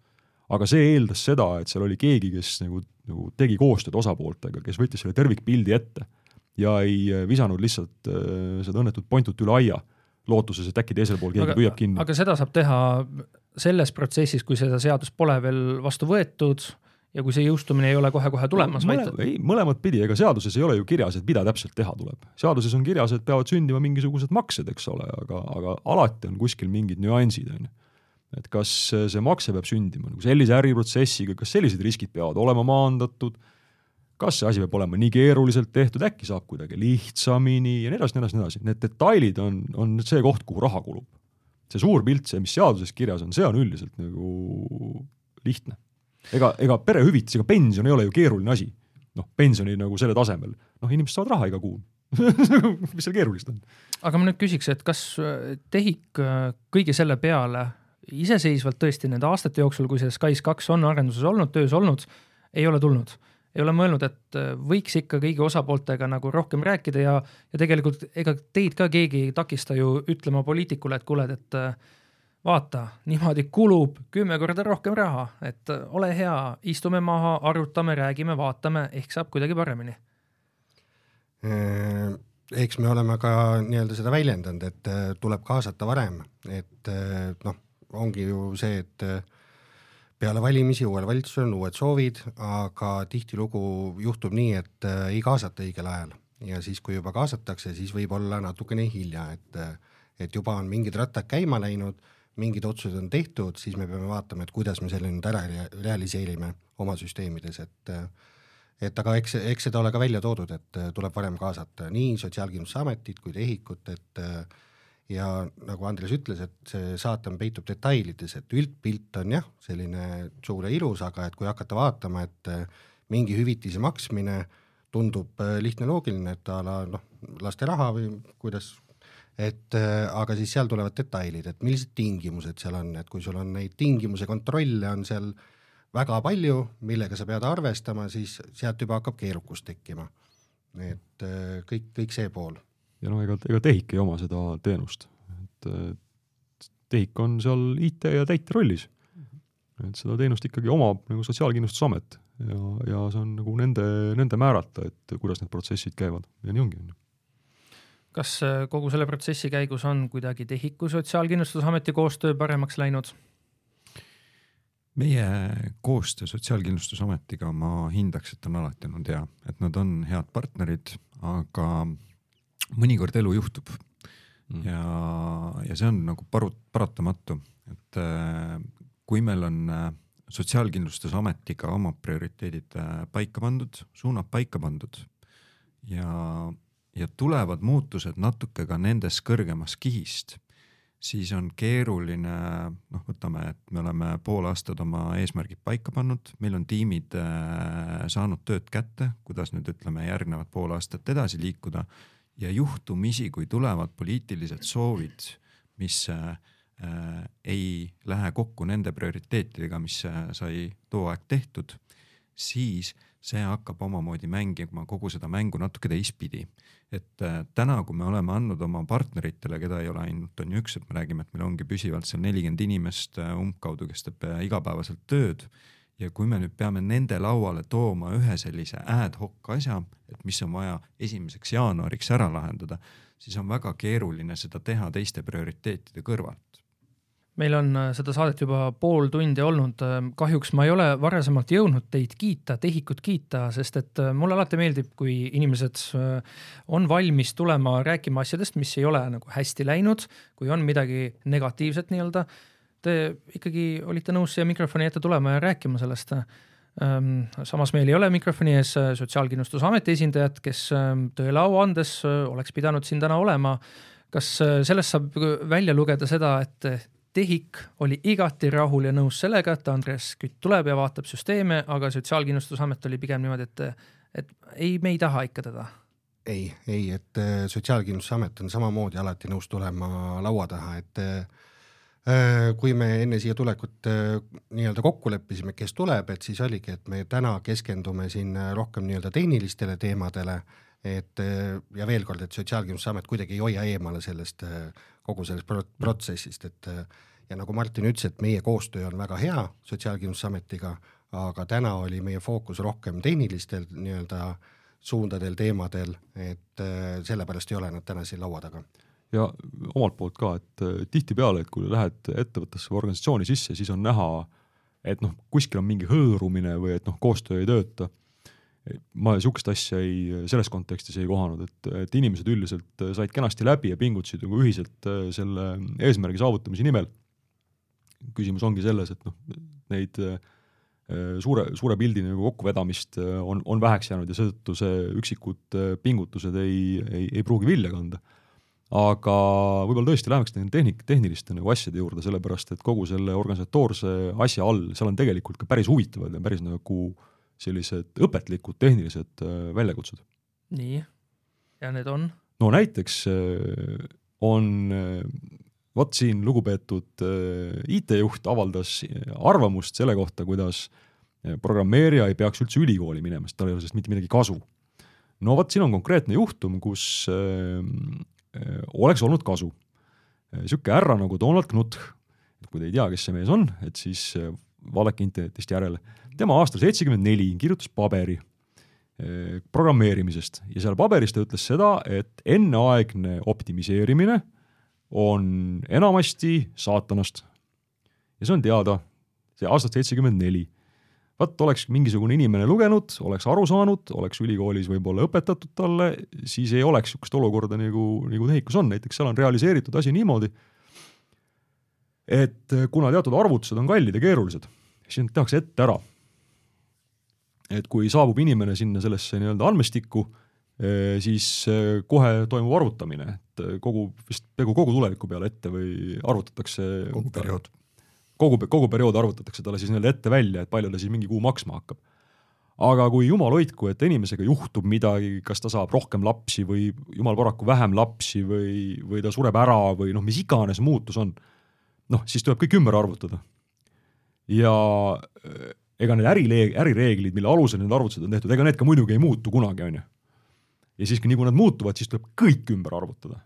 aga see eeldas seda, et seal oli keegi, kes nagu, nagu tegi koostööd osapooltega, kes võttis selle tervikpildi ette ja ei äh, visanud lihtsalt äh, seda õnnetut pointut üle aia, lootuses, et äkki teisel pool keegi aga, püüab kinni. aga seda saab teha selles protsessis, kui seda seadust pole veel vastu võetud ja kui see jõustumine ei ole kohe-kohe tulemas no,, vaid ei, mõlemat pidi, ega seaduses ei ole ju kirjas, et mida täpselt teha tuleb. seaduses on kirjas, et peavad sündima mingisugused maksed, eks ole, aga, aga alati on kuskil mingid nüansid, on ju. et kas see makse peab sündima nagu sellise äriprotsessiga, kas sellised riskid peavad olema maandatud, kas see asi peab olema nii keeruliselt tehtud, äkki saab kuidagi lihtsamini ja nii edasi, nii edasi, nii edasi, need detailid on, on see koht, kuhu raha kulub. see suur pilt, see, mis seaduses kirjas on, see on üldiselt nagu lihtne ega, ega perehüvitis ega pension ei ole ju keeruline asi. noh, pensioni nagu selle tasemel, noh, inimesed saavad raha iga kuu mis seal keerulist on? aga ma nüüd küsiks, et kas äh, TEHIK äh, kõige selle peale iseseisvalt tõesti nende aastate jooksul, kui see SKAIS kaks on arenduses olnud, töös olnud, ei ole tulnud? ei ole mõelnud, et äh, võiks ikka kõigi osapooltega nagu rohkem rääkida ja, ja tegelikult ega teid ka keegi ei takista ju ütlema poliitikule, et kuule, et vaata, niimoodi kulub kümme korda rohkem raha, et ole hea, istume maha, arutame, räägime, vaatame, ehk saab kuidagi paremini. Äh, eks me oleme ka nii-öelda seda väljendanud, et äh, tuleb kaasata varem, et äh, noh, ongi ju see, et peale valimisi uuel valitsusel on uued soovid, aga tihtilugu juhtub nii, et ei kaasata õigel ajal ja siis, kui juba kaasatakse, siis võib olla natukene hilja, et et juba on mingid rattad käima läinud mingid otsused on tehtud, siis me peame vaatama, et kuidas me selle nüüd ära realiseerime oma süsteemides, et et aga eks, eks seda ole ka välja toodud, et tuleb varem kaasata nii Sotsiaalkindlustusametit kui TEHIK-ut, et ja nagu Andres ütles, et see saatan peitub detailides, et üldpilt on jah, selline suur ja ilus, aga et kui hakata vaatama, et mingi hüvitise maksmine tundub lihtne, loogiline, et a la noh, laste raha või kuidas et äh, aga siis seal tulevad detailid, et millised tingimused seal on, et kui sul on neid tingimuse kontrolle on seal väga palju, millega sa pead arvestama, siis sealt juba hakkab keerukus tekkima. et äh, kõik, kõik see pool. ja no ega, ega TEHIK ei oma seda teenust, et TEHIK on seal IT ja täitja rollis. et seda teenust ikkagi omab nagu Sotsiaalkindlustusamet ja, ja see on nagu nende, nende määrata, et kuidas need protsessid käivad ja nii ongi, on ju kas äh, kogu selle protsessi käigus on kuidagi TEHIK-u Sotsiaalkindlustusameti koostöö paremaks läinud? meie koostöö Sotsiaalkindlustusametiga ma hindaks, et on alati olnud hea, et nad on head partnerid, aga mõnikord elu juhtub mm. ja, ja see on nagu paru-, paratamatu, et äh, kui meil on äh, Sotsiaalkindlustusametiga omad prioriteedid paika pandud, suunad paika pandud ja, ja tulevad muutused natuke ka nendest kõrgemast kihist, siis on keeruline, noh, võtame, et me oleme pool aastat oma eesmärgid paika pannud, meil on tiimid äh, saanud tööd kätte, kuidas nüüd ütleme, järgnevad pool aastat edasi liikuda ja juhtumisi, kui tulevad poliitilised soovid, mis äh, äh, ei lähe kokku nende prioriteetidega, mis sai too aeg tehtud, siis see hakkab omamoodi mängima kogu seda mängu natuke teistpidi. et äh, täna, kui me oleme andnud oma partneritele, keda ei ole ainult on ju üks, et me räägime, et meil ongi püsivalt seal nelikümmend inimest äh, umbkaudu, kes teeb äh, igapäevaselt tööd ja kui me nüüd peame nende lauale tooma ühe sellise ad hoc asja, et mis on vaja esimeseks jaanuariks ära lahendada, siis on väga keeruline seda teha teiste prioriteetide kõrvalt meil on äh, seda saadet juba pool tundi olnud, äh, kahjuks ma ei ole varasemalt jõudnud teid kiita, TEHIK-ut kiita, sest et äh, mulle alati meeldib, kui inimesed on valmis tulema rääkima asjadest, mis ei ole nagu hästi läinud, kui on midagi negatiivset nii-öelda. Te ikkagi olite nõus siia mikrofoni ette tulema ja rääkima sellest. Ähm, samas meil ei ole mikrofoni ees Sotsiaalkindlustusameti esindajat, kes ähm, tõele au andes oleks pidanud siin täna olema kas sellest saab välja lugeda seda, et TEHIK oli igati rahul ja nõus sellega, et Andres Kütt tuleb ja vaatab süsteeme, aga Sotsiaalkindlustusamet oli pigem niimoodi, et, et ei, me ei taha ikka teda. ei, ei, et äh, Sotsiaalkindlustusamet on samamoodi alati nõus tulema laua taha, et äh, kui me enne siia tulekut äh, nii-öelda kokku leppisime, kes tuleb, et siis oligi, et me täna keskendume siin rohkem nii-öelda tehnilistele teemadele, et ja veel kord, et Sotsiaalkindlustusamet kuidagi ei hoia eemale sellest äh, kogu sellest protsessist, et ja nagu Martin ütles, et meie koostöö on väga hea Sotsiaalkindlustusametiga, aga täna oli meie fookus rohkem tehnilistel nii-öelda suundadel, teemadel, et äh, sellepärast ei ole nad täna siin laua taga. Ja omalt poolt ka, et äh, tihtipeale, et kui lähed ettevõttesse või organisatsiooni sisse, siis on näha, et noh, kuskil on mingi hõõrumine või et noh, koostöö ei tööta ma niisugust asja ei, selles kontekstis ei kohanud, et, et inimesed üldiselt said kenasti läbi ja pingutasid nagu ühiselt äh, selle eesmärgi saavutamise nimel. küsimus ongi selles, et noh, neid äh, suure, suure pildi nagu kokkuvedamist äh, on, on väheks jäänud ja seetõttu see üksikud pingutused ei, ei, ei pruugi vilja kanda. aga võib-olla tõesti läheks nende tehnik-, tehniliste nagu asjade juurde, sellepärast et kogu selle organisatoorse asja all, seal on tegelikult ka päris huvitavad ja päris nagu äh, sellised õpetlikud tehnilised äh, väljakutsed. nii, ja need on? no näiteks äh, on, äh, vot siin lugupeetud IT-juht avaldas arvamust selle kohta, kuidas programmeerija ei peaks üldse ülikooli minema, sest tal ei ole sellest mitte midagi kasu. no vot, siin on konkreetne juhtum, kus oleks olnud kasu. niisugune härra nagu Donald Knuth, kui te ei tea, kes see mees on, et siis vaadake internetist järele tema aastal seitsekümmend neli kirjutas paberi eh, programmeerimisest ja seal paberis ta ütles seda, et enneaegne optimiseerimine on enamasti saatanast. ja see on teada, see aastast seitsekümmend neli. vaat oleks mingisugune inimene lugenud, oleks aru saanud, oleks ülikoolis võib-olla õpetatud talle, siis ei oleks niisugust olukorda nagu, nagu TEHIK-us on, näiteks seal on realiseeritud asi niimoodi, et kuna teatud arvutused on kallid ja keerulised, siis need tehakse ette ära et kui saabub inimene sinna sellesse nii-öelda andmestikku, eh, siis eh, kohe toimub arvutamine, et eh, kogu, vist peaaegu kogu tuleviku peale ette või arvutatakse kogu periood. kogu, kogu periood arvutatakse talle siis nii-öelda ette välja, et palju ta siis mingi kuu maksma hakkab. aga kui jumal hoidku, et inimesega juhtub midagi, kas ta saab rohkem lapsi või jumal paraku vähem lapsi või, või ta sureb ära või noh, mis iganes muutus on, noh, siis tuleb kõik ümber arvutada. ja ega need ärileeg-, ärireeglid, mille alusel need arvutused on tehtud, ega need ka muidugi ei muutu kunagi, on ju. ja siis, nii kui nad muutuvad, siis tuleb kõik ümber arvutada.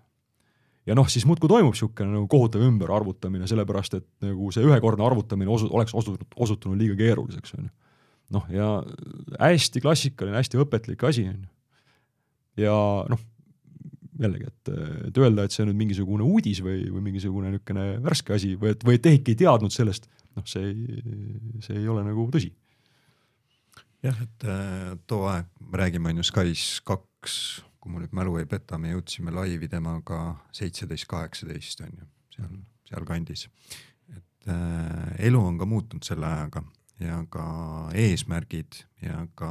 ja noh, siis muudkui toimub niisugune nagu kohutav ümberarvutamine, sellepärast et nagu see ühekordne arvutamine osu-, oleks osutunud, osutunud liiga keeruliseks, on ju. noh, ja hästi klassikaline, hästi õpetlik asi, on ju. ja noh, jällegi, et, et öelda, et see on nüüd mingisugune uudis või, või mingisugune niisugune värske asi või et, või et TEHIK ei teadnud sellest, noh, see see ei ole nagu tõsi. jah, et äh, too aeg, me räägime on ju Skype kaks, kui mu nüüd mälu ei peta, me jõudsime laivi temaga seitseteist, kaheksateist on ju, seal, sealkandis. et äh, elu on ka muutunud selle ajaga ja ka eesmärgid ja ka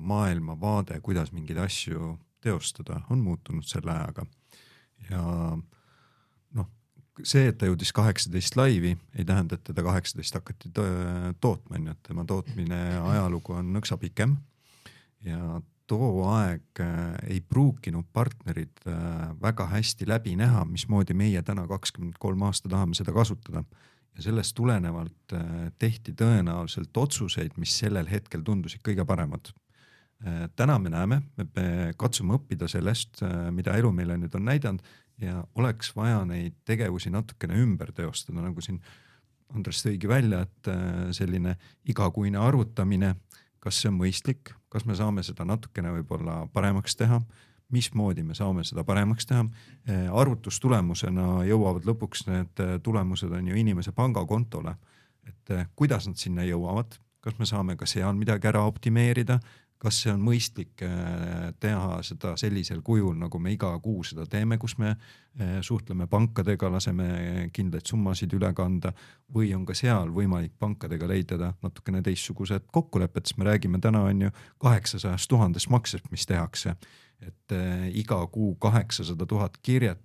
maailmavaade, kuidas mingeid asju teostada, on muutunud selle ajaga. ja noh, see, et ta jõudis kaheksateist laivi, ei tähenda, et teda kaheksateist hakati tootma, on ju, et tema tootmine ajalugu on nõksa pikem ja too aeg äh, ei pruukinud partnerid äh, väga hästi läbi näha, mismoodi meie täna kakskümmend kolm aasta tahame seda kasutada. ja sellest tulenevalt äh, tehti tõenäoliselt otsuseid, mis sellel hetkel tundusid kõige paremad. Täna me näeme, me katsume õppida sellest, mida elu meile nüüd on näidanud ja oleks vaja neid tegevusi natukene ümber teostada, nagu siin Andres tõigi välja, et selline igakuine arvutamine kas see on mõistlik, kas me saame seda natukene võib-olla paremaks teha, mismoodi me saame seda paremaks teha. Eh, arvutustulemusena jõuavad lõpuks need tulemused on ju inimese pangakontole, et kuidas nad sinna jõuavad, kas me saame ka seal midagi ära optimeerida, kas see on mõistlik äh, teha seda sellisel kujul, nagu me iga kuu seda teeme, kus me äh, suhtleme pankadega, laseme kindlaid summasid üle kanda või on ka seal võimalik pankadega leida natukene teistsugused kokkulepped, sest me räägime täna on ju kaheksasajast tuhandest maksest, mis tehakse. et äh, iga kuu kaheksasada tuhat kirjet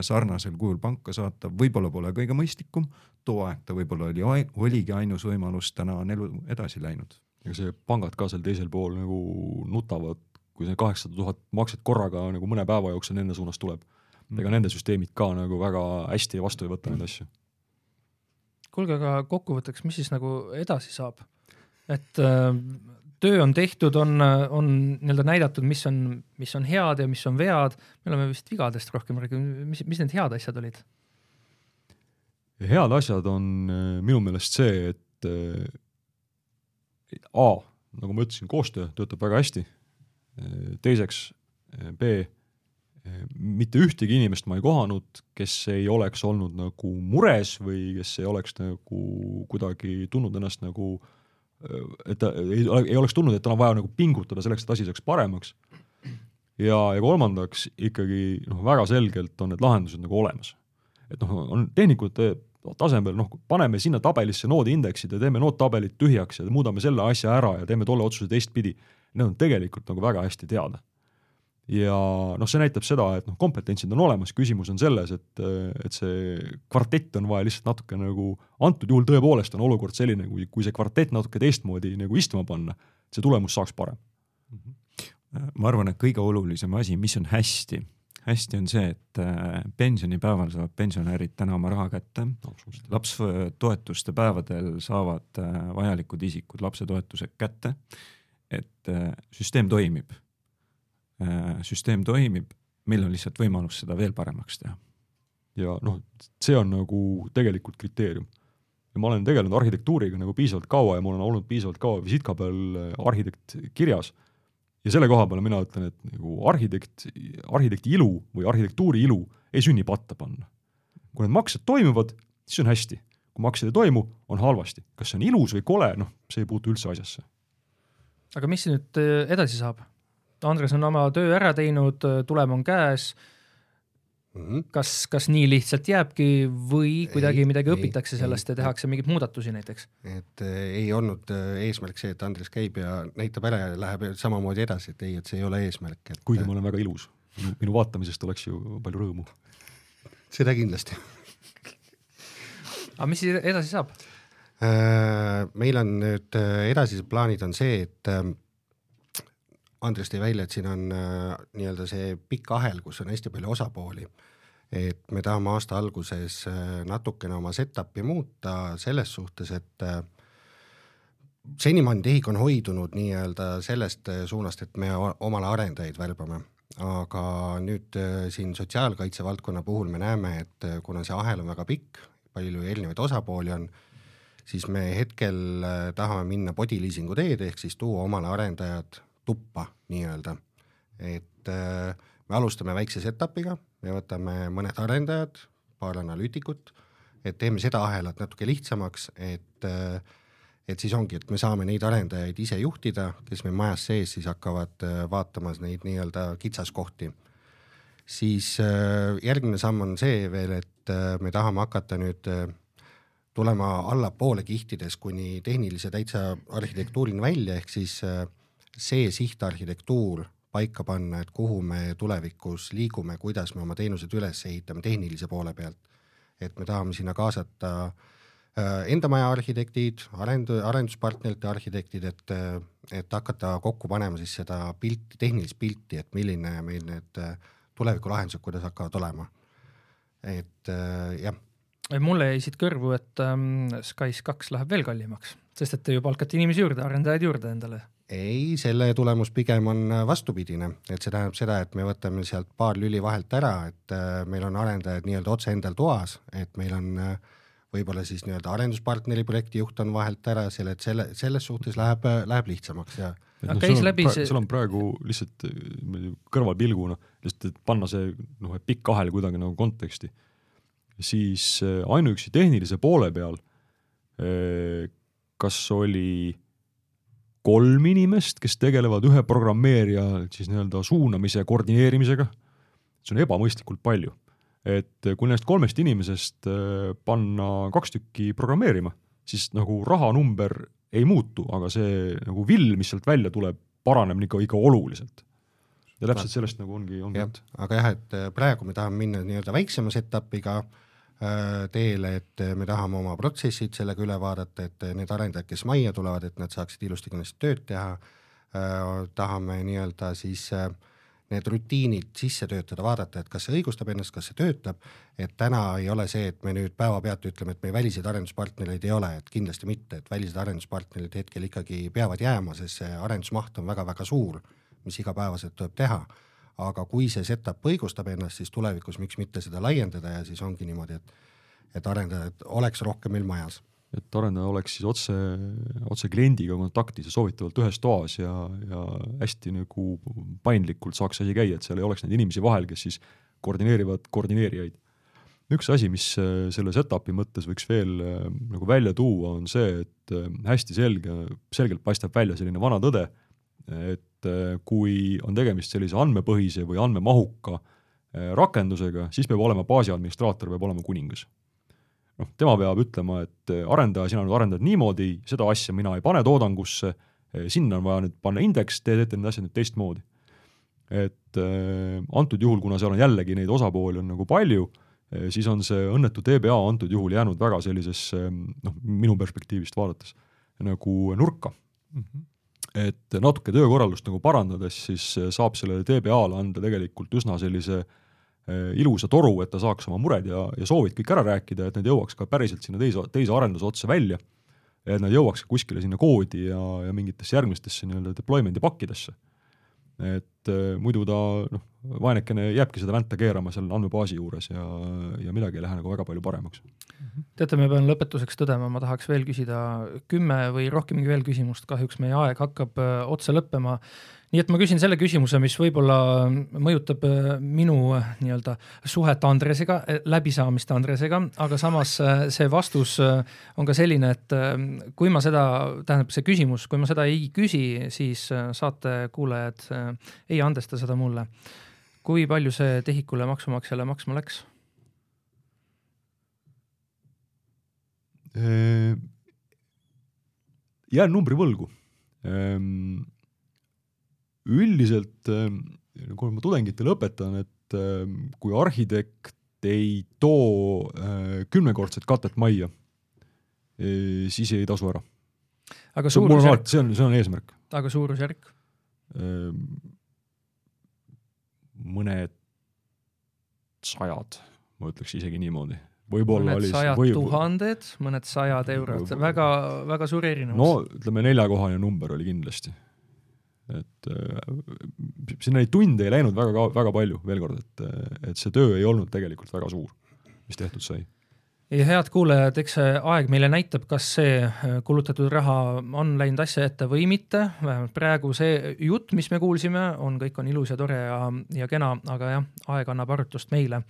sarnasel kujul panka saata võib-olla pole kõige mõistlikum, too aeg ta võib-olla oli, oligi ainus võimalus, täna on elu edasi läinud ega see pangad ka seal teisel pool nagu nutavad, kui see kaheksasada tuhat makset korraga nagu mõne päeva jooksul nende suunas tuleb. ega nende süsteemid ka nagu väga hästi vastu ei võta neid asju. kuulge, aga kokkuvõtteks, mis siis nagu edasi saab? et äh, töö on tehtud, on, on nii-öelda näidatud, mis on, mis on head ja mis on vead. me oleme vist vigadest rohkem rääkinud, mis, mis need head asjad olid? head asjad on äh, minu meelest see, et äh, A, nagu ma ütlesin, koostöö töötab väga hästi. teiseks, B, mitte ühtegi inimest ma ei kohanud, kes ei oleks olnud nagu mures või kes ei oleks nagu kuidagi tundnud ennast nagu, et ta ei, ei oleks tundnud, et tal on vaja nagu pingutada selleks, et asi saaks paremaks. ja, ja kolmandaks ikkagi noh, väga selgelt on need lahendused nagu olemas. et noh, on tehnikud tasemel, noh, paneme sinna tabelisse noodindeksid ja teeme noodtabelid tühjaks ja muudame selle asja ära ja teeme tolle otsuse teistpidi. Need on tegelikult nagu väga hästi teada. ja noh, see näitab seda, et noh, kompetentsid on olemas, küsimus on selles, et, et see kvartett on vaja lihtsalt natuke nagu, antud juhul tõepoolest on olukord selline, kui, kui see kvartett natuke teistmoodi nagu istuma panna, see tulemus saaks parem. ma arvan, et kõige olulisem asi, mis on hästi hästi on see, et äh, pensionipäeval saavad pensionärid täna oma raha kätte. lapsetoetuste päevadel saavad äh, vajalikud isikud lapsetoetused kätte. et äh, süsteem toimib. süsteem toimib, meil on lihtsalt võimalus seda veel paremaks teha. ja noh, see on nagu tegelikult kriteerium ja ma olen tegelenud arhitektuuriga nagu piisavalt kaua ja mul on olnud piisavalt kaua visiitkabel arhitekt kirjas ja selle koha peale mina ütlen, et nagu arhitekt, arhitekti ilu või arhitektuuri ilu ei sünni patta panna. kui need maksed toimuvad, siis on hästi, kui maksed ei toimu, on halvasti. kas see on ilus või kole, noh, see ei puutu üldse asjasse. aga mis nüüd äh, edasi saab? Andres on oma töö ära teinud, äh, tulem on käes Mm -hmm. kas, kas nii lihtsalt jääbki või kuidagi ei, midagi ei, õpitakse sellest ei, ja tehakse mingeid muudatusi näiteks? et äh, ei olnud äh, eesmärk see, et Andres käib ja näitab ära ja läheb samamoodi edasi, et ei, et see ei ole eesmärk, et kuigi ma olen väga ilus, minu vaatamisest oleks ju palju rõõmu. seda kindlasti aga mis siis edasi saab äh,? meil on nüüd äh, edasised plaanid on see, et äh, Andres tõi välja, et siin on äh, nii-öelda see pikk ahel, kus on hästi palju osapooli. et me tahame aasta alguses äh, natukene oma setup'i muuta selles suhtes, et äh, senimaani TEHIK on hoidunud nii-öelda sellest suunast, et me omale arendajaid värbame, aga nüüd siin sotsiaalkaitse valdkonna puhul me näeme, et kuna see ahel on väga pikk, palju erinevaid osapooli on, siis me hetkel tahame minna body leasing'u teed, ehk siis tuua omale arendajad tuppa nii-öelda. et äh, me alustame väikse setup'iga, me võtame mõned arendajad, paar analüütikut, et teeme seda ahelat natuke lihtsamaks, et äh, et siis ongi, et me saame neid arendajaid ise juhtida, kes meil majas sees siis hakkavad äh, vaatamas neid nii-öelda kitsaskohti. siis järgmine samm on see veel, et me tahame hakata nüüd tulema allapoole kihtides kuni tehnilise täitsa arhitektuurini välja, ehk siis äh, see sihtarhitektuur paika panna, et kuhu me tulevikus liigume, kuidas me oma teenused üles ehitame tehnilise poole pealt. et me tahame sinna kaasata äh, enda maja arhitektid, arend-, arenduspartnerite arhitektid, et, et hakata kokku panema siis seda pilti, tehnilist pilti, et milline meil need tulevikulahendused, kuidas hakkavad olema. et jah mulle jäi siit kõrvu, et ähm, Skype kaks läheb veel kallimaks, sest et te ju palkate inimesi juurde, arendajaid juurde endale. Ei, selle tulemus pigem on äh, vastupidine, et see tähendab seda, et me võtame sealt paar lüli vahelt ära, et äh, meil on arendajad nii-öelda otse endal toas, et meil on äh, võib-olla siis nii-öelda arenduspartneri projektijuht on vahelt ära, selle, et selle, selles suhtes läheb, äh, läheb lihtsamaks ja et noh, sul, on, see... sul on praegu lihtsalt kõrvalpilguna, lihtsalt et panna see noh, pikk ahel kuidagi nagu konteksti. Siis ainuüksi tehnilise poole peal kas oli kolm inimest, kes tegelevad ühe programmeerija siis nii-öelda suunamise ja koordineerimisega, see on ebamõistlikult palju. et kui nendest kolmest inimesest äh, panna kaks tükki programmeerima, siis nagu rahanumber ei muutu, aga see nagu vill, mis sealt välja tuleb, paraneb ikka, ikka oluliselt ja täpselt sellest nagu ongi, ongi jutt. aga jah, et praegu me tahame minna nii-öelda väiksema setup'iga Äh, teele, et me tahame oma protsessid sellega üle vaadata, et need arendajad, kes majja tulevad, et nad saaksid ilusti kindlasti tööd teha, äh, tahame nii-öelda siis äh, need rutiinid sisse töötada, vaadata, et kas see õigustab ennast, kas see töötab, et täna ei ole see, et me nüüd päevapealt ütleme, et meil väliseid arenduspartnereid ei ole, et kindlasti mitte, et välised arenduspartnerid hetkel ikkagi peavad jääma, sest see arendusmaht on väga-väga suur, mis igapäevaselt tuleb teha aga kui see setup õigustab ennast, siis tulevikus miks mitte seda laiendada ja siis ongi niimoodi, et et arendajad oleks rohkem meil majas. et arendaja oleks siis otse, otse kliendiga kontaktis ja soovitavalt ühes toas ja, ja hästi nagu paindlikult saaks asi käia, et seal ei oleks neid inimesi vahel, kes siis koordineerivad koordineerijaid. üks asi, mis äh, selle setup'i mõttes võiks veel äh, nagu välja tuua, on see, et äh, hästi selge, selgelt paistab välja selline vana tõde, et äh, kui on tegemist sellise andmepõhise või andmemahuka äh, rakendusega, siis peab olema baasiadministraator, peab olema kuningas. noh, tema peab ütlema, et äh, arendaja, sina nüüd arendad niimoodi, seda asja mina ei pane toodangusse, sinna on vaja nüüd panna indeks, te teete need asjad nüüd teistmoodi. et antud juhul, kuna seal on jällegi neid osapooli on nagu palju, siis on see õnnetu TBA antud juhul jäänud väga sellisesse noh, minu perspektiivist vaadates nagu nurka mm. -hmm et natuke töökorraldust nagu parandades, siis äh, saab sellele TBA-le anda tegelikult üsna sellise äh, ilusa toru, et ta saaks oma mured ja, ja soovid kõik ära rääkida, et need jõuaks ka päriselt sinna teise, teise arenduse otsa välja. et nad jõuaks kuskile sinna koodi ja, ja mingitesse järgmistesse nii-öelda deployment'i pakkidesse et äh, muidu ta noh, vaenekene jääbki seda vänta keerama seal andmebaasi juures ja, ja midagi ei lähe nagu väga palju paremaks. teate, ma pean lõpetuseks tõdema, ma tahaks veel küsida kümme või rohkemgi veel küsimust, kahjuks meie aeg hakkab äh, otsa lõppema nii et ma küsin selle küsimuse, mis võib-olla mõjutab äh, minu äh, nii-öelda suhet Andresega, läbisaamist Andresega, aga samas see vastus on ka selline, et kui ma seda, tähendab see küsimus, kui ma seda ei küsi, siis saate kuulajad ei andesta seda mulle. Kui palju see TEHIK-ule maksumaksjale maksma läks? jään numbri võlgu ehm, üldiselt kui ma tudengitele õpetan, et ähm, kui arhitekt ei too äh, kümnekordset katet majja, e, siis ei tasu ära. see on, see on eesmärk. aga suurusjärk? Mõned sajad, ma ütleks isegi niimoodi. Võib-olla oli sajad või... tuhanded, mõned sajad eurod, väga, väga suur erinevus. no ütleme, neljakohaline number oli kindlasti. Et äh, sinna neid tunde ei läinud väga, väga palju, veel kord, et, et see töö ei olnud tegelikult väga suur, mis tehtud sai ja head kuulajad, eks see aeg meile näitab, kas see äh, kulutatud raha on läinud asja ette või mitte, vähemalt praegu see jutt, mis me kuulsime, on, kõik on ilus ja tore ja, ja kena, aga jah, aeg annab arutust meile.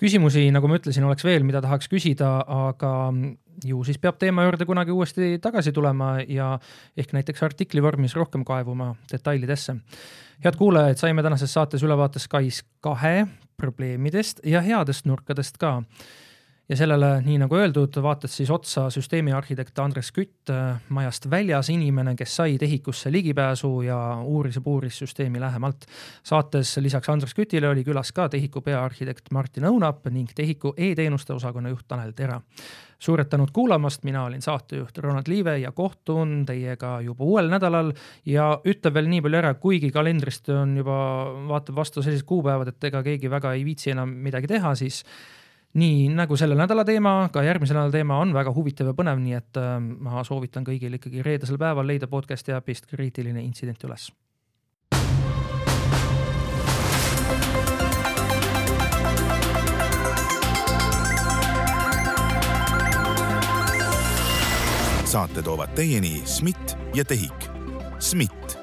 küsimusi, nagu ma ütlesin, oleks veel, mida tahaks küsida, aga ju siis peab teema juurde kunagi uuesti tagasi tulema ja ehk näiteks artikli vormis rohkem kaevuma detailidesse. head kuulajad, saime tänases saates ülevaate SKAIS kahe probleemidest ja headest nurkadest ka ja sellele, nii nagu öeldud, vaatas siis otsa süsteemi arhitekt Andres Kütt, majast väljas inimene, kes sai TEHIK-usse ligipääsu ja uuris ja puuris süsteemi lähemalt. saates lisaks Andres Kütile oli külas ka TEHIK-u peaarhitekt Martin Õunap ning TEHIK-u e-teenuste osakonna juht Tanel Tera suured tänud kuulamast, mina olin saatejuht Ronald Liive ja kohtun teiega juba uuel nädalal ja ütlen veel nii palju ära, kuigi kalendrist on juba, vaatab vastu sellised kuupäevad, et ega keegi väga ei viitsi enam midagi teha, siis nii nagu selle nädala teema, ka järgmise nädala teema on väga huvitav ja põnev, nii et äh, ma soovitan kõigil ikkagi reedesel päeval leida podcast'i äpist kriitiline intsident üles saate toovad teieni SMIT ja TEHIK. SMIT,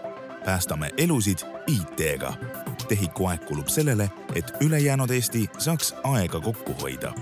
päästame elusid IT-ga. TEHIK-u aeg kulub sellele, et ülejäänud Eesti saaks aega kokku hoida